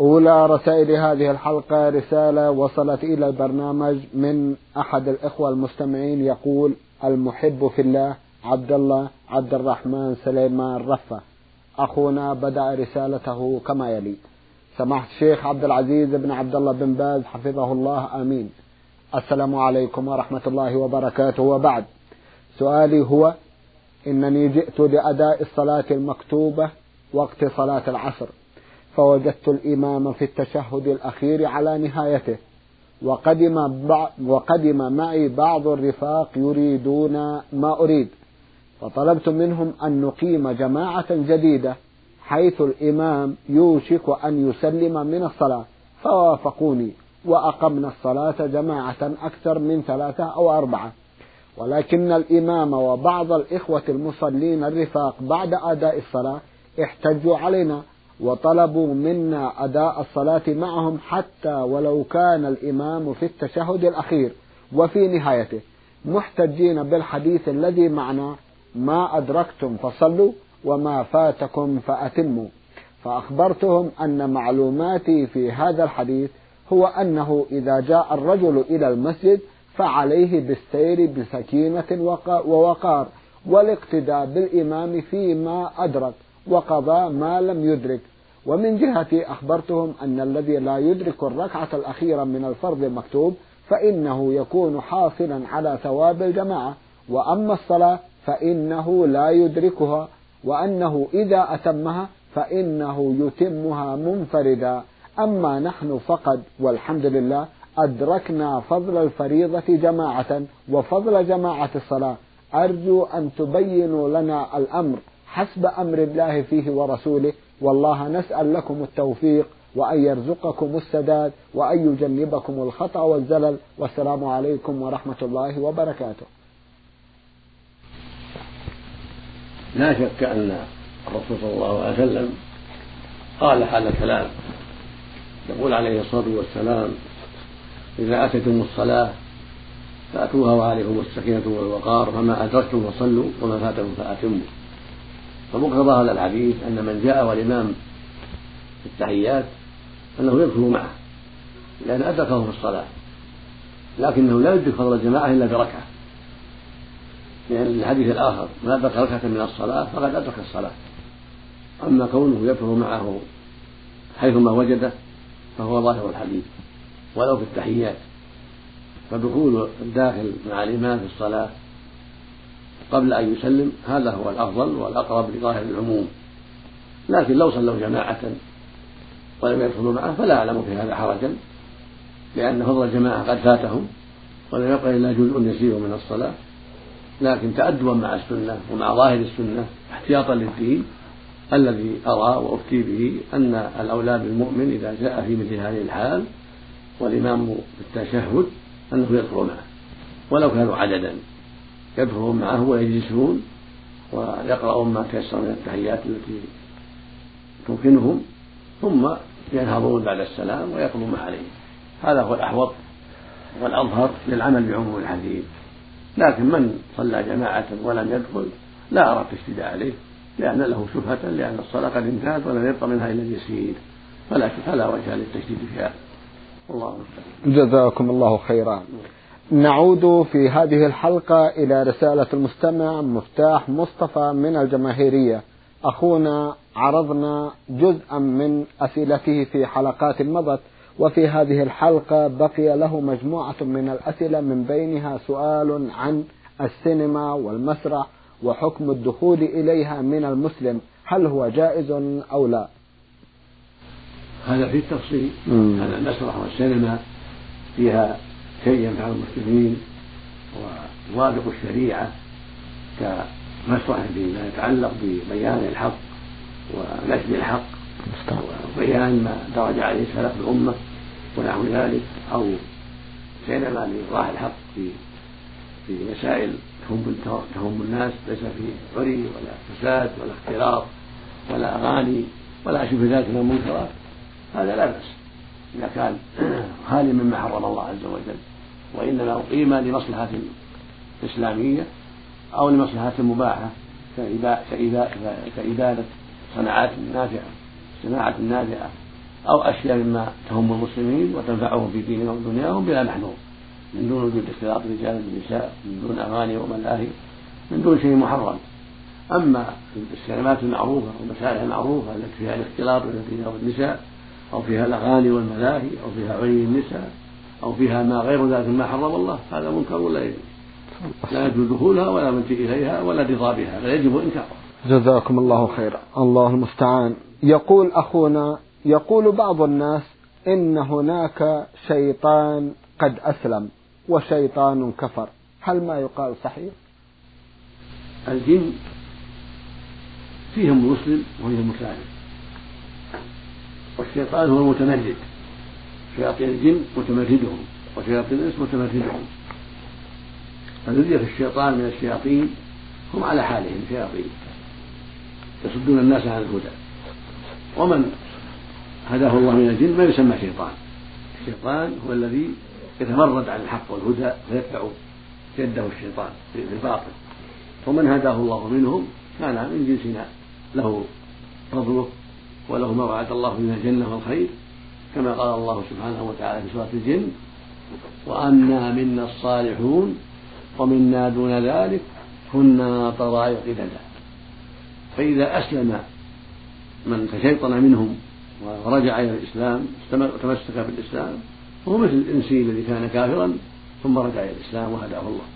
أولى رسائل هذه الحلقة رسالة وصلت إلى البرنامج من أحد الإخوة المستمعين يقول المحب في الله عبد الله عبد الرحمن سليمان رفة. أخونا بدأ رسالته كما يلي. سماحة الشيخ عبد العزيز بن عبد الله بن باز حفظه الله آمين. السلام عليكم ورحمة الله وبركاته. وبعد سؤالي هو إنني جئت لأداء الصلاة المكتوبة وقت صلاة العصر. فوجدت الإمام في التشهد الأخير على نهايته. وقدم, وقدم معي بعض الرفاق يريدون ما أريد. فطلبت منهم أن نقيم جماعة جديدة حيث الإمام يوشك أن يسلم من الصلاة. فوافقوني وأقمنا الصلاة جماعة أكثر من ثلاثة أو أربعة. ولكن الإمام وبعض الإخوة المصلين الرفاق بعد أداء الصلاة احتجوا علينا وطلبوا منا أداء الصلاة معهم حتى ولو كان الإمام في التشهد الأخير. وفي نهايته محتجين بالحديث الذي معنا ما أدركتم فصلوا وما فاتكم فأتموا. فأخبرتهم أن معلوماتي في هذا الحديث هو أنه إذا جاء الرجل إلى المسجد فعليه بالسير بسكينة ووقار والاقتداء بالإمام فيما أدرك. وقضى ما لم يدرك. ومن جهتي أخبرتهم أن الذي لا يدرك الركعة الأخيرة من الفرض المكتوب فإنه يكون حاصلا على ثواب الجماعة. وأما الصلاة فإنه لا يدركها وأنه إذا أتمها فإنه يتمها منفردا. أما نحن فقد والحمد لله أدركنا فضل الفريضة جماعة وفضل جماعة الصلاة. أرجو أن تبينوا لنا الأمر. حسب أمر الله فيه ورسوله والله نسأل لكم التوفيق وأن يرزقكم السداد وأن يجنبكم الخطأ والزلل والسلام عليكم ورحمة الله وبركاته. لا شك أن الرسول صلى الله عليه وسلم قال هذا الكلام. يقول عليه الصلاة والسلام إذا أتيتم الصلاة فأتوها وعليكم السكينة والوقار فما أدركتم فصلوا وما فاتكم فأتموا. فمقتضى هذا الحديث أن من جاء والإمام في التحيات أنه يدخل معه لأن أدركه في الصلاة لكنه لا يدرك فضل الجماعة إلا بركعة. لأن الحديث الآخر من أدرك ركعة من الصلاة فقد أدرك الصلاة. أما كونه يدخل معه حيثما وجده فهو ظاهر الحديث ولو في التحيات. فدخول الداخل مع الإمام في الصلاة قبل أن يسلم هذا هو الأفضل والأقرب لظاهر العموم. لكن لو صلوا جماعة ولم يدخلوا معه فلا أعلم في هذا حرجا لأن فضل الجماعة قد فاتهم ولم يبق إلا جزء يسير من الصلاة. لكن تأدبا مع السنة ومع ظاهر السنة احتياطا للدين الذي أرى وأفتي به أن الأولى بالمؤمن إذا جاء في مثل هذه الحال والإمام في التشهد أنه يدخل معه ولو كانوا عددا. يدخلون معه ويجلسون ويقرؤون ما تيسر من التحيات التي تمكنهم ثم ينهضون بعد السلام ويقضون ما عليهم هذا هو الأحوط والأظهر للعمل بعموم الحديث. لكن من صلى جماعة ولم يدخل لا أرى التشديد عليه لأن له شبهة لأن الصلاة قد انتهت ولم يبق منها إلا اليسير. فلا فلا وجه للتشديد فيها. الله جزاكم الله خيرا. نعود في هذه الحلقة إلى رسالة المستمع مفتاح مصطفى من الجماهيرية. أخونا عرضنا جزءا من أسئلته في حلقات مضت وفي هذه الحلقة بقي له مجموعة من الأسئلة من بينها سؤال عن السينما والمسرح وحكم الدخول إليها من المسلم. هل هو جائز أو لا؟ هذا في التفصيل هذا المسرح والسينما فيها شيء ينفع المسلمين ويوافق الشريعة كمسرح فيما يتعلق ببيان الحق ونشر الحق وبيان ما درج عليه سلف الأمة ونحو ذلك أو بينما لإيضاح الحق في في مسائل تهم تهم الناس ليس في عري ولا فساد ولا اختلاط ولا أغاني ولا شبه ذلك من المنكرات. هذا لا بأس. إذا كان خالي مما حرم الله عز وجل وإنما أقيم لمصلحة إسلامية أو لمصلحة مباحة كإبادة صناعات نافعة صناعة نافعة أو أشياء مما تهم المسلمين وتنفعهم في دينهم ودنياهم بلا محذور من دون وجود اختلاط الرجال بالنساء من دون أغاني وملاهي من دون شيء محرم. أما الكلمات المعروفة والمسائل المعروفة التي فيها الاختلاط والرجال والنساء أو فيها الأغاني والملاهي أو فيها عري النساء أو فيها ما غير ذلك مما حرم الله هذا منكر لا يجوز؟ لا يجوز دخولها ولا مجيء إليها ولا رضا بها بل يجب إنكارها. جزاكم الله خيرا. الله المستعان. يقول أخونا يقول بعض الناس إن هناك شيطان قد أسلم وشيطان كفر. هل ما يقال صحيح؟ الجن فيهم مسلم وفيهم كافر والشيطان هو المتمرد. شياطين الجن متمردهم وشياطين الإنس متمردهم. فذرية الشيطان من الشياطين هم على حالهم شياطين يصدون الناس عن الهدى. ومن هداه الله من الجن ما يسمى شيطان. الشيطان هو الذي يتمرد عن الحق والهدى فيتبع جده الشيطان في الباطل. ومن هداه الله منهم كان من جنسنا له فضله وله ما وعد الله من الجنة والخير كما قال الله سبحانه وتعالى في سورة الجن وأنا منا الصالحون ومنا دون ذلك كنا طرائق قددا فإذا أسلم من تشيطن منهم ورجع إلى الإسلام وتمسك بالإسلام هو مثل الإنسي الذي كان كافرا ثم رجع إلى الإسلام وهداه الله.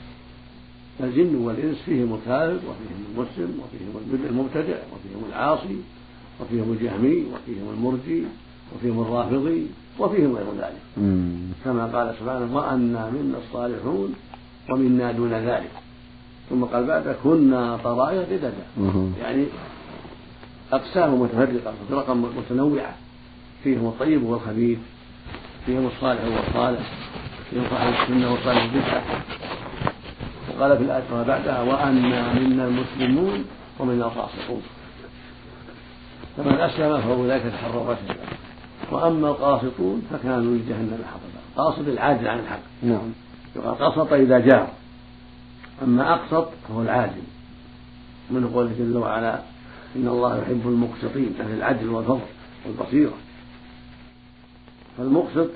الجن والإنس فيهم الكافر وفيهم المسلم وفيهم المبتدع وفيهم العاصي وفيهم الجهمي وفيهم المرجي وفيهم الرافضي وفيهم غير ذلك. كما قال سبحانه وأنا منا الصالحون ومنا دون ذلك. ثم قال بعد كنا طرائق قددا يعني أقسام متفرقة وفرقا متنوعة. فيهم الطيب والخبيث فيهم الصالح والصالح فيهم صاحب السنة وصالح البدعة. وقال في الآية ما بعدها وأنا منا المسلمون ومنا القاسطون فمن أسلم فأولئك تحروا رشدا وأما القاسطون فكانوا لجهنم حطبا. قاصد العاجل عن الحق. نعم. يقال قسط إذا جار. أما أقسط فهو العادل. من قوله جل وعلا إن الله يحب المقسطين أهل العدل والفضل والبصيرة. فالمقسط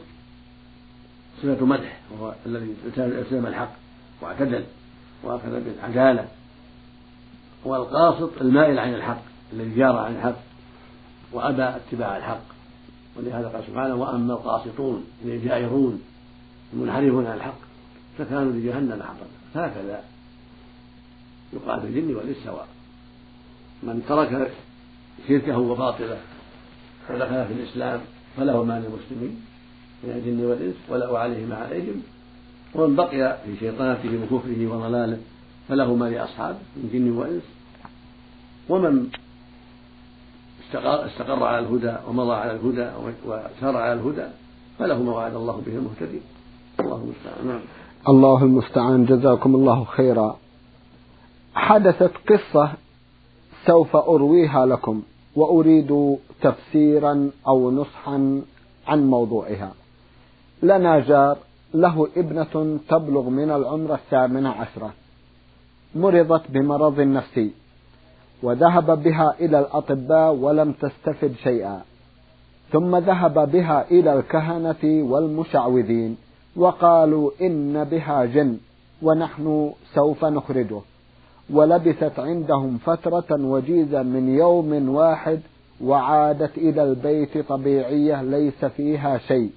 صفة مدح وهو الذي التزم الحق واعتدل وأخذ بالعدالة. والقاسط المائل عن الحق الذي جار عن الحق. وأبى اتباع الحق. ولهذا قال سبحانه وأما القاسطون الجائرون المنحرفون عن الحق فكانوا لجهنم حطبا هكذا يقال في الجن والإنس سواء من ترك شركه وباطله ودخل في الإسلام فله ما للمسلمين من الجن والإنس وله عليه ما عليهم. ومن بقي في شيطانته وكفره وضلاله فله ما لأصحابه من جن وإنس. ومن استقر, استقر على الهدى ومضى على الهدى وسار على الهدى فله ما وعد الله به المهتدين الله المستعان. نعم. الله المستعان. جزاكم الله خيرا. حدثت قصة سوف أرويها لكم وأريد تفسيرا أو نصحا عن موضوعها. لنا جار له ابنة تبلغ من العمر الثامنة عشرة مرضت بمرض نفسي. وذهب بها إلى الأطباء ولم تستفد شيئا. ثم ذهب بها إلى الكهنة والمشعوذين وقالوا إن بها جن ونحن سوف نخرجه. ولبثت عندهم فترة وجيزة من يوم واحد وعادت إلى البيت طبيعية ليس فيها شيء.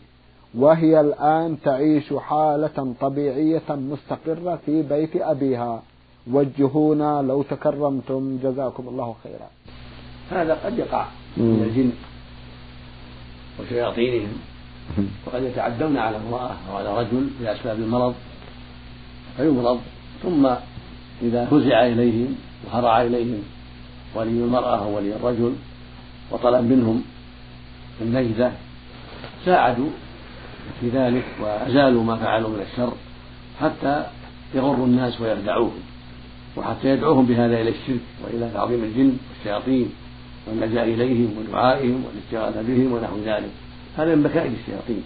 وهي الآن تعيش حالة طبيعية مستقرة في بيت أبيها. وجهونا لو تكرمتم جزاكم الله خيرا. هذا قد يقع من الجن وشياطينهم. وقد يتعدون على امرأة أو على رجل لأسباب المرض فيمرض ثم إذا فزع إليهم وهرع إليهم ولي المرأة أو ولي الرجل وطلب منهم النجدة ساعدوا في ذلك وأزالوا ما فعلوا من الشر حتى يغروا الناس ويخدعوهم وحتى يدعوهم بهذا إلى الشرك وإلى تعظيم الجن والشياطين واللجأ إليهم ودعائهم والاستغاثة بهم ونحو ذلك. هذا من مكائد الشياطين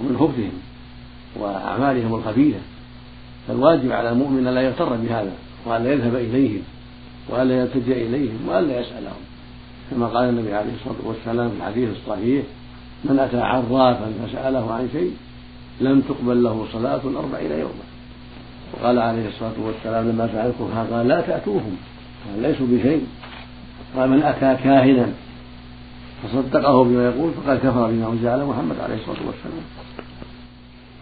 ومن خبثهم وأعمالهم الخبيثة. فالواجب على المؤمن ألا يغتر بهذا وألا يذهب إليهم وألا يلتجئ إليهم وألا يسألهم. كما قال النبي عليه الصلاة والسلام في الحديث الصحيح من أتى عرافا فسأله عن شيء لم تقبل له صلاة أربعين يوما. وقال عليه الصلاة والسلام لما سألكم قال لا تأتوهم قال ليسوا بشيء. قال من أتى كاهنا فصدقه بما يقول فقد كفر بما أنزل على محمد عليه الصلاة والسلام.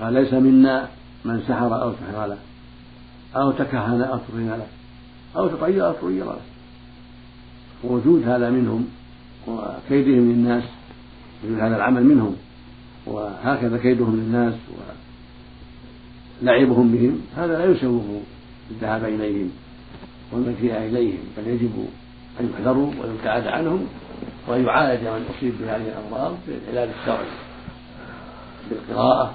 قال ليس منا من سحر أو سحر له أو تكهن أو تكهن له أو تطير أو تطير له. ووجود هذا منهم وكيدهم للناس وجود هذا العمل منهم وهكذا كيدهم للناس ولعبهم بهم هذا لا يسوغ الذهاب إليهم والمجيء إليهم بل يجب أن يحذروا ويبتعد عنهم وأن يعالج من أصيب بهذه الأمراض بالعلاج الشرعي. بالقراءة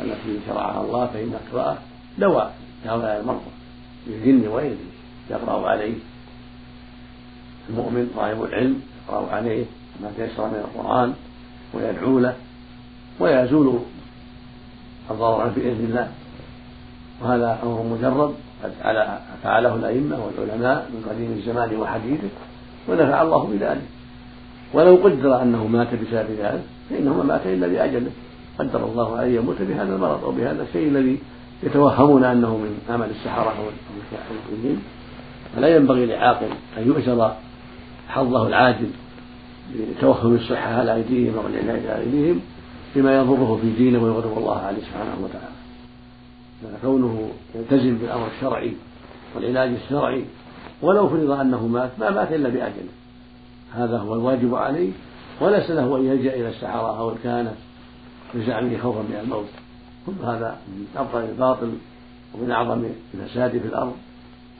التي شرعها الله فإن القراءة دواء لهؤلاء المرضى للجن وغيره يقرأ عليه المؤمن صاحب العلم يقرأ عليه ما تيسر من القرآن ويدعو له ويزول الضرر بإذن الله. وهذا أمر مجرب قد فعله الأئمة والعلماء من قديم الزمان وحديثه ونفع الله بذلك. ولو قدر أنه مات بسبب ذلك فإنه ما مات إلا بأجله. قدر الله أن يموت بهذا المرض أو بهذا الشيء الذي يتوهمون أنه من عمل السحرة أو المسلمين فلا ينبغي لعاقل أن يؤجر حظه العاجل بتوهم الصحة على أيديهم أو العلاج على أيديهم بما يضره في دينه ويغضب الله عليه سبحانه وتعالى. فكونه يلتزم بالأمر الشرعي والعلاج الشرعي ولو فرض أنه مات ما مات إلا بأجله هذا هو الواجب عليه وليس له أن يلجأ إلى السحرة أو الكهنة بزعمه خوفا من الموت. كل هذا من أبطل الباطل ومن أعظم الفساد في الأرض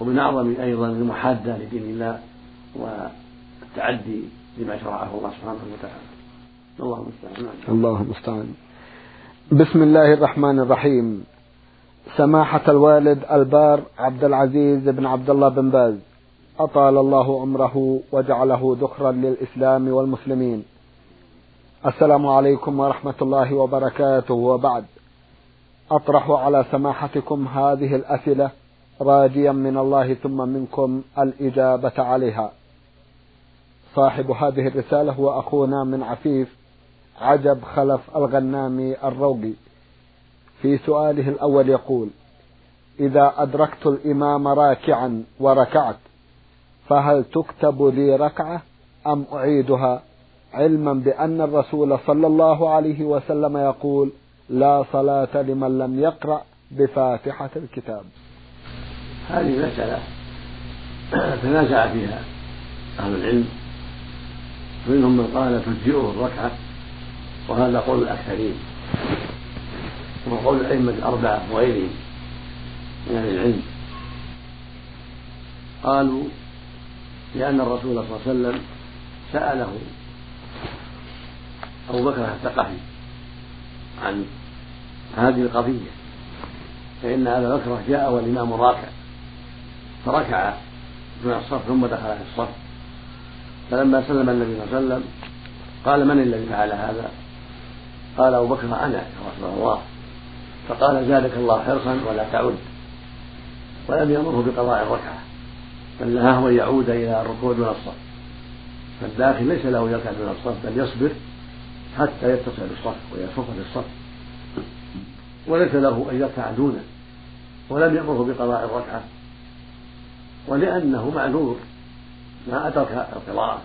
ومن أعظم أيضا المحادة لدين الله والتعدي لما شرعه الله سبحانه وتعالى. الله المستعان. الله المستعان. بسم الله الرحمن الرحيم. سماحة الوالد البار عبد العزيز بن عبد الله بن باز. أطال الله عمره وجعله ذخرا للإسلام والمسلمين. السلام عليكم ورحمة الله وبركاته. وبعد أطرح على سماحتكم هذه الأسئلة راجيا من الله ثم منكم الإجابة عليها. صاحب هذه الرسالة هو أخونا من عفيف عجب خلف الغنامي الروقي. في سؤاله الأول يقول إذا أدركت الإمام راكعا وركعت فهل تكتب لي ركعة أم أعيدها؟ علما بأن الرسول صلى الله عليه وسلم يقول لا صلاة لمن لم يقرأ بفاتحة الكتاب. هذه مسألة تنازع فيها أهل العلم منهم من قال تجزئه الركعة وهذا قول الأكثرين. وقول الأئمة الأربعة وغيرهم من أهل العلم. قالوا لأن الرسول صلى الله عليه وسلم سأله أبو بكر الثقفي عن هذه القضية فإن أبا بكر جاء والإمام راكع فركع من الصف ثم دخل في الصف. فلما سلم النبي صلى الله عليه وسلم قال من الذي فعل هذا؟ قال أبو بكر أنا يا رسول الله. فقال زادك الله حرصا ولا تعد. ولم يأمره بقضاء الركعة بل نهاه أن يعود إلى الركوع دون الصف. فالداخل ليس له يركع دون الصف بل يصبر حتى يتصل بالصف ويصف في الصف وليس له أن يركع دونه. ولم يأمره بقضاء الركعة ولأنه معذور. ما أدرك القراءة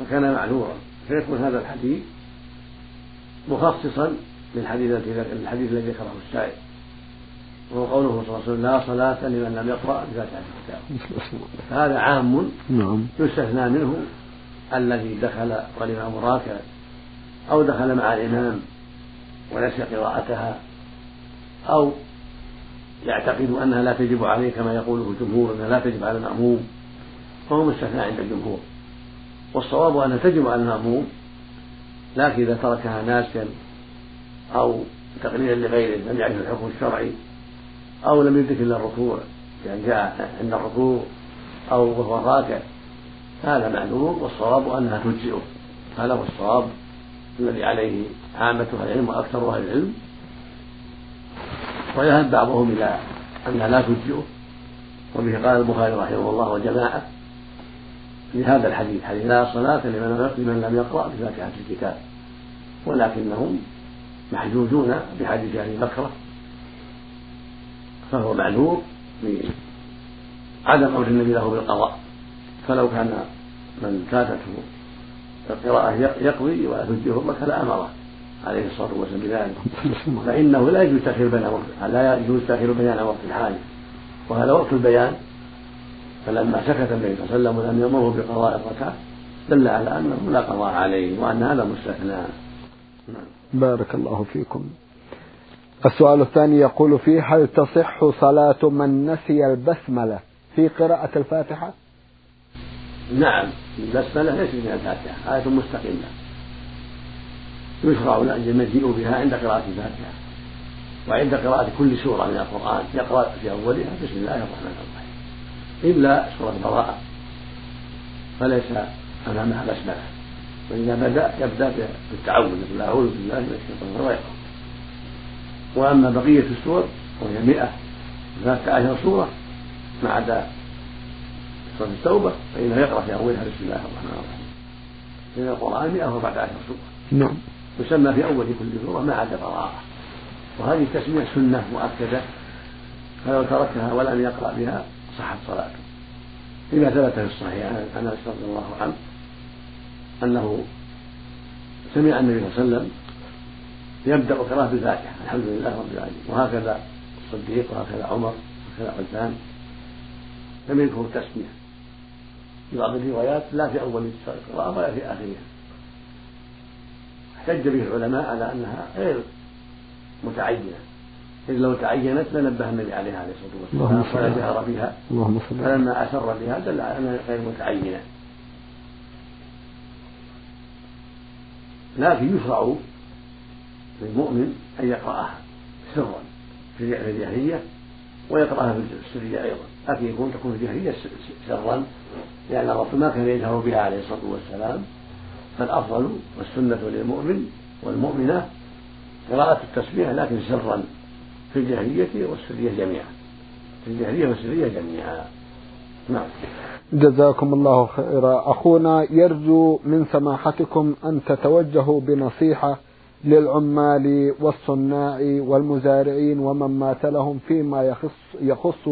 فكان معذورا. فيكون هذا الحديث مخصصا للحديث الحديث الذي ذكره السائل. وهو قوله صلى الله عليه وسلم لا صلاة لمن لم يقرأ بفاتحة الكتاب. فهذا عام نعم. يستثنى منه الذي دخل والإمام راكع أو دخل مع الإمام ونسي قراءتها أو يعتقد أنها لا تجب عليه كما يقوله الجمهور أنها لا تجب على المأموم فهو مستثنى عند الجمهور. والصواب أنها تجب على المأموم لكن إذا تركها ناسيا أو تقليدا لغيره لم يعرف الحكم الشرعي أو لم يدرك إلا الركوع يعني جاء عند الركوع أو وهو راكع هذا معلوم والصواب أنها تجزئه. هذا هو الصواب الذي عليه عامة أهل العلم وأكثر أهل العلم. ويذهب بعضهم إلى أنها لا تجزئه وبه قال البخاري رحمه الله وجماعة لهذا الحديث حديث لا صلاة لمن لم يقرأ بفاتحة الكتاب ولكنهم محجوجون بحديث أبي بكرة فهو معذور بعدم أمر النبي له بالقضاء. فلو كان من فاتته القراءة يقضي ولا تجزئه الركعة لأمره عليه الصلاة والسلام بذلك. فإنه لا يجوز تأخير بيان وقت لا يجوز تأخير بيان وقت الحاجة. وهذا وقت البيان. فلما سكت النبي صلى الله عليه وسلم ولم يأمره بقضاء الركعة دل على أنه لا قضاء عليه وأن هذا مستثنى. نعم. بارك الله فيكم. السؤال الثاني يقول فيه هل تصح صلاة من نسي البسملة في قراءة الفاتحة؟ نعم البسملة ليست من الفاتحة آية مستقلة. يشرع المجيء بها عند قراءة الفاتحة. وعند قراءة كل سورة من القرآن يقرأ في أولها بسم الله الرحمن الرحيم. إلا سورة براءة فليس أمامها بسملة. وإذا بدأ يبدأ بالتعوذ يقول أعوذ بالله من الشيطان الرجيم. وأما بقية السور وهي مئة وثلاثة عشر سورة ما عدا سورة التوبة فإنه يقرأ في أولها بسم الله الرحمن الرحيم. من القرآن 114 سورة. نعم. يسمى في أول كل سورة ما عدا براءة وهذه التسمية سنة مؤكدة. فلو تركها ولم يقرأ بها صحت صلاته. لما ثبت في الصحيح عن أنس رضي الله عنه أنه سمع النبي صلى الله عليه وسلم يبدأ قراءة بالفاتحة الحمد لله رب العالمين. وهكذا الصديق وهكذا عمر وهكذا عثمان. لم يذكروا التسمية. في بعض الروايات لا في أول القراءة ولا في آخرها. احتج به العلماء على أنها غير متعينة. إذ لو تعينت لنبه النبي عليها عليه الصلاة والسلام ولا جهر بها. فلما أسر بها دل على أنها غير متعينة. لكن يشرع للمؤمن أن يقرأها سرا في الجاهلية ويقرأها في السرية أيضا. لكن يكون تكون في الجاهلية سرا لأن الرسول ما كان يجهر بها عليه الصلاة والسلام. فالأفضل والسنة للمؤمن والمؤمنة قراءة التسبيح لكن سرا في الجاهلية والسرية جميعا. في الجاهلية والسرية جميعا. نعم. جزاكم الله خيرا. أخونا يرجو من سماحتكم أن تتوجهوا بنصيحة للعمال والصناع والمزارعين ومن مات لهم فيما يخص, يخص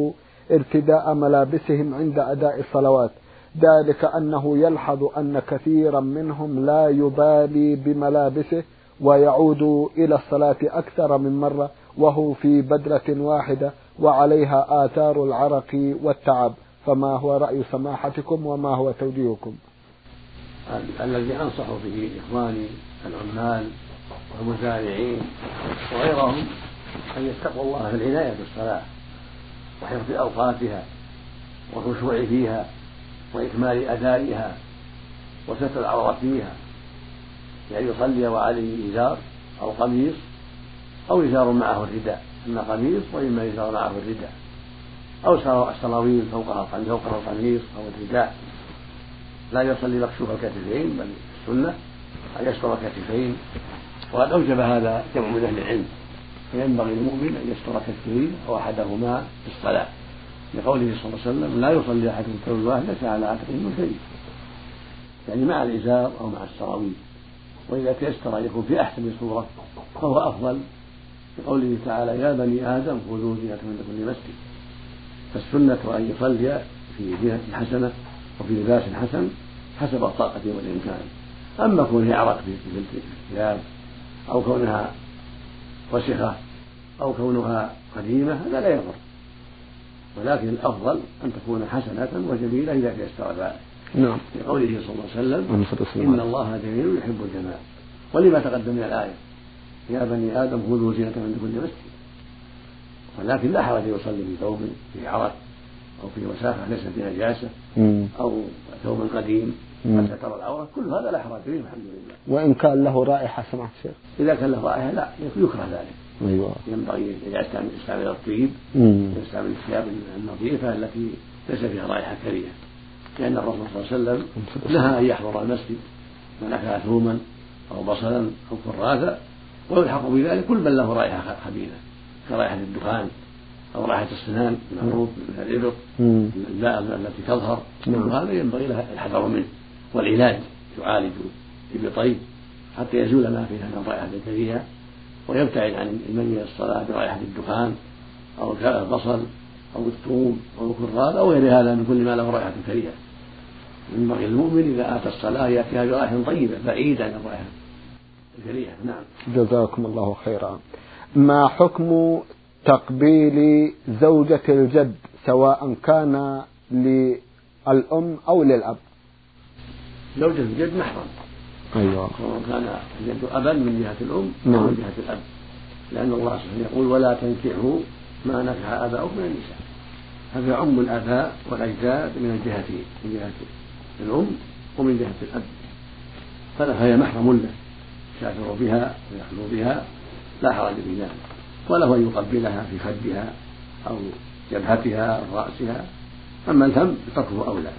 ارتداء ملابسهم عند أداء الصلوات. ذلك أنه يلحظ أن كثيرا منهم لا يبالي بملابسه ويعود إلى الصلاة أكثر من مرة وهو في بدرة واحدة وعليها آثار العرق والتعب. فما هو رأي سماحتكم وما هو توجيهكم؟ الذي أنصح به إخواني العمال والمزارعين وغيرهم أن يتقوا الله في العناية بالصلاة وحفظ أوقاتها والخشوع فيها وإكمال أدائها وستر العورة فيها يعني يصلي وعليه إزار أو قميص أو إزار معه الرداء إما قميص وإما إزار معه الرداء. أو السراويل فوقها فوقها القميص أو الرداء. لا يصلي مكشوف الكتفين بل السنة أن يستر الكتفين. وقد أوجب هذا جمع من أهل العلم. فينبغي للمؤمن أن يستر كتفين أو أحدهما في الصلاة. لقوله صلى الله عليه وسلم لا يصلي أحدكم ثوب واحد ليس على عاتقه من شيء يعني مع الإزار أو مع السراويل. وإذا تيسر أن يكون في أحسن صورة فهو أفضل. لقوله تعالى يا بني آدم خذوا زينتكم عند كل مسجد. فالسنة أن يصلي في زينة حسنة وفي لباس حسن حسب الطاقة والإمكان. أما كونه عرق في الثياب أو كونها وسخة أو كونها قديمة هذا لا يضر. ولكن الأفضل أن تكون حسنة وجميلة إذا تيسر ذلك. نعم. لقوله صلى الله عليه وسلم إن الله. جميل يحب الجمال. ولما تقدم من الآية؟ يا بني آدم خذوا زينة عند كل مسجد ولكن لا حرج يصلي في ثوب في عرق أو في وساخة ليس في نجاسة أو ثوب قديم حتى ترى العورة. كل هذا لا حرج فيه الحمد لله. وإن كان له رائحة سمعت شيخ. إذا كان له رائحة لا يكره ذلك. أيوة. ينبغي إذا يستعمل الطيب يستعمل الثياب النظيفة التي ليس فيها رائحة كريهة. لأن الرسول صلى الله عليه وسلم نهى أن يحضر المسجد من أكل ثوما أو بصلا أو كراثا ويلحق بذلك كل من له رائحة خبيثة. كرائحة الدخان أو رائحة السنان المعروف من الإبط التي تظهر. كل. هذا ينبغي له الحذر منه. والعلاج يعالج بطيب حتى يزول ما فيها من رائحة الكريهة ويبتعد عن المني الصلاة برائحة الدخان أو البصل أو الثوم أو الكراث أو غير هذا من كل ما له رائحة كريهة ينبغي المؤمن إذا أتى الصلاة يأتيها برائحة طيبة بعيدة عن الرائحة الكريهة نعم. جزاكم الله خيرا. ما حكم تقبيل زوجة الجد سواء كان للأم أو للأب؟ زوجة الجد محرم. أيوة. سواء كان الجد أبا من جهة الأم أو نعم. من جهة الأب. لأن الله سبحانه يقول ولا تنكحوا ما نكح آباؤكم من النساء. هذا يعم الآباء والأجداد من الجهتين من جهة الأم ومن جهة الأب. فهي محرم له. يسافر بها ويخلو بها. لا حرج في ذلك. وله أن يقبلها في خدها أو جبهتها أو رأسها. أما الفم فتركه أولى.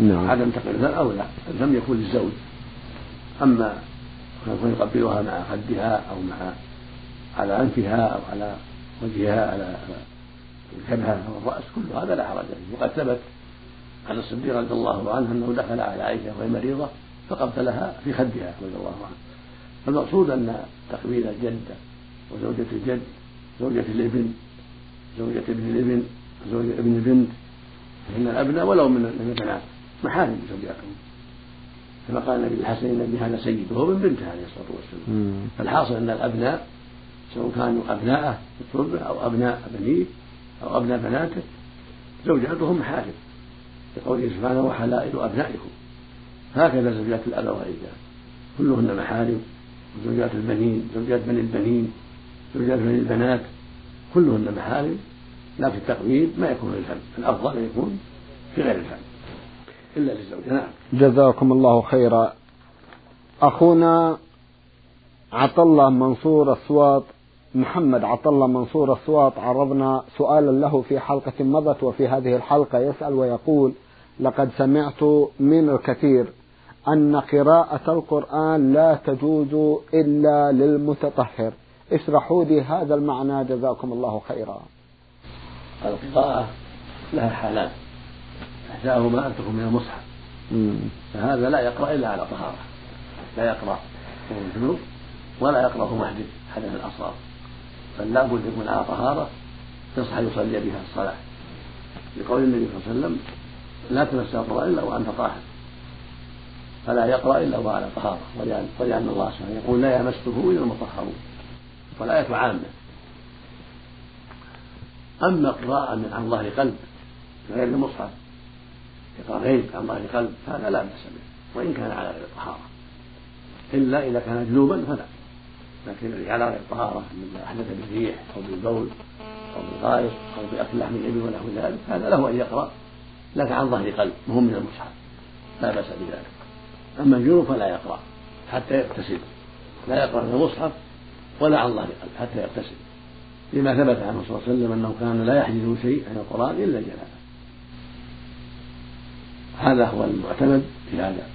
نعم. عدم تقبيل الفم أولى. الفم يكون للزوج. أما يكون يقبلها مع خدها أو مع على أنفها أو على وجهها على الجبهة أو الرأس كل هذا لا حرج فيه وقد ثبت عن الصديق رضي الله عنه أنه دخل على عائشة وهي مريضة فقبلها في خدها رضي الله عنه. فالمقصود أن تقبيل الجدة وزوجة الجد زوجة الإبن زوجة ابن الإبن زوجة ابن البنت فإن الأبناء ولو من البنات محارم زوجاتهم كما قال النبي الحسن إن ابن هذا سيد وهو من بنته عليه الصلاة والسلام. فالحاصل أن الأبناء سواء كانوا أبناءه في التربة أو أبناء بنيه أو أبناء بناته زوجاتهم محارم. لقوله سبحانه وحلائل أبنائكم. هكذا زوجات الأب كلهن محارم. وزوجات البنين زوجات بني البنين زوجات بني البنات كلهن محارم لكن التقويم ما يكون للفم الأفضل أن يكون في غير الفم إلا للزوجة. نعم. جزاكم الله خيرا. أخونا عطلة منصور الصواط محمد عطلة منصور الصواط عرضنا سؤالا له في حلقة مضت وفي هذه الحلقة يسأل ويقول لقد سمعت من الكثير أن قراءة القرآن لا تجوز إلا للمتطهر. اشرحوا لي هذا المعنى. جزاكم الله خيرا. القراءة لها حالات. إحداهما أن تكون من المصحف. فهذا لا يقرأ إلا على طهارة. لا يقرأ وهو الجنوب ولا يقرأ وهو محدث حدث الأصغر. بل لا بد يكون على طهارة يصح يصلي بها الصلاة. لقول النبي صلى الله عليه وسلم لا تمس القرآن إلا وأنت طاهر. فلا يقرأ إلا وهو على طهارة ولأن, ولأن الله سبحانه يقول لا يمسه إلا المطهرون. والآية عامة أما قراءة من عن ظهر قلب غير المصحف يقرأ غيب عن ظهر قلب هذا لا بأس به وإن كان على غير الطهارة. إلا إذا كان جنوبا فلا. لكن الذي على غير الطهارة من أحدث بالريح أو بالبول أو بالغائط أو بأكل لحم الإبل ونحو ذلك هذا له أن يقرأ لكن عن ظهر قلب وهو من المصحف. لا بأس بذلك. أما الجنوب فلا يقرأ حتى يغتسل. لا يقرأ من المصحف ولا عن ظهر قلب حتى يغتسل. لما ثبت عنه صلى الله عليه وسلم أنه كان لا يحجزه شيء عن القرآن إلا الجنابة. هذا هو المعتمد في هذا.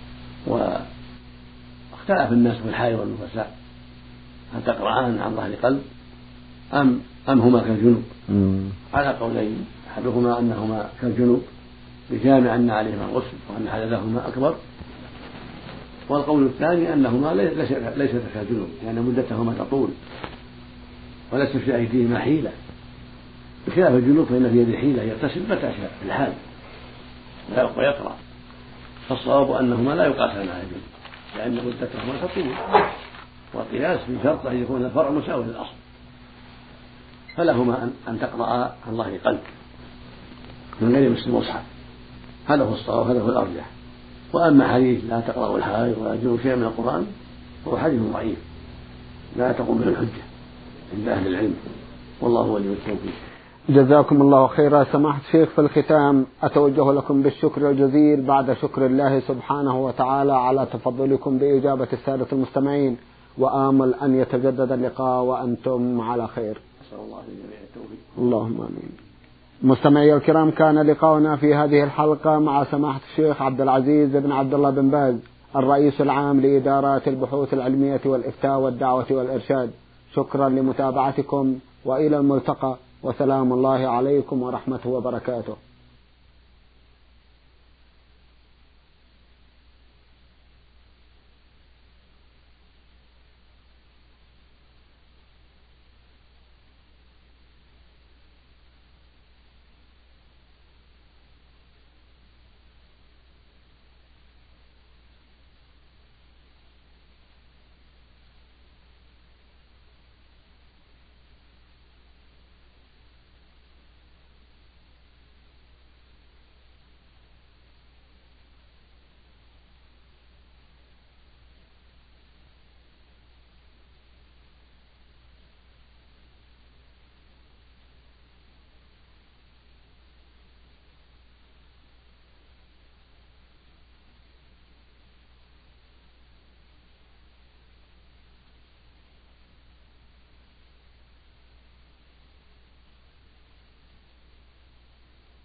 واختلف الناس في الحائض والنفساء. هل تقرأان عن ظهر قلب أم أم هما كالجنوب؟ على قولين أحدهما أنهما كالجنوب بجامع أن عليهما الغسل وأن حدثهما أكبر والقول الثاني أنهما ليست كالجنوب لأن مدتهما تطول وليس في أيديهما حيلة. بخلاف الجنوب فإن في يده حيلة يغتسل متى شاء في الحال ويقرأ فالصواب أنهما لا يقاسان على الجنوب لأن مدتهما تطول. والقياس في شرط أن يكون الفرع مساوي للأصل. فلهما أن تقرأ عن ظهر قلب من غير مس المصحف هذا هو الصواب هذا هو الأرجح. وأما حديث لا تقرأوا الحائض ولا تجروا شيئا من القرآن فهو حديث ضعيف. لا تقوم به الحجة عند أهل العلم. والله ولي التوفيق. جزاكم الله خيرا. سماحة الشيخ في الختام أتوجه لكم بالشكر الجزيل بعد شكر الله سبحانه وتعالى على تفضلكم بإجابة السادة المستمعين. وآمل أن يتجدد اللقاء وأنتم على خير. نسأل الله للجميع التوفيق. اللهم آمين. مستمعي الكرام كان لقاؤنا في هذه الحلقة مع سماحة الشيخ عبد العزيز بن عبد الله بن باز الرئيس العام لإدارات البحوث العلمية والإفتاء والدعوة والإرشاد. شكرا لمتابعتكم وإلى الملتقى وسلام الله عليكم ورحمته وبركاته.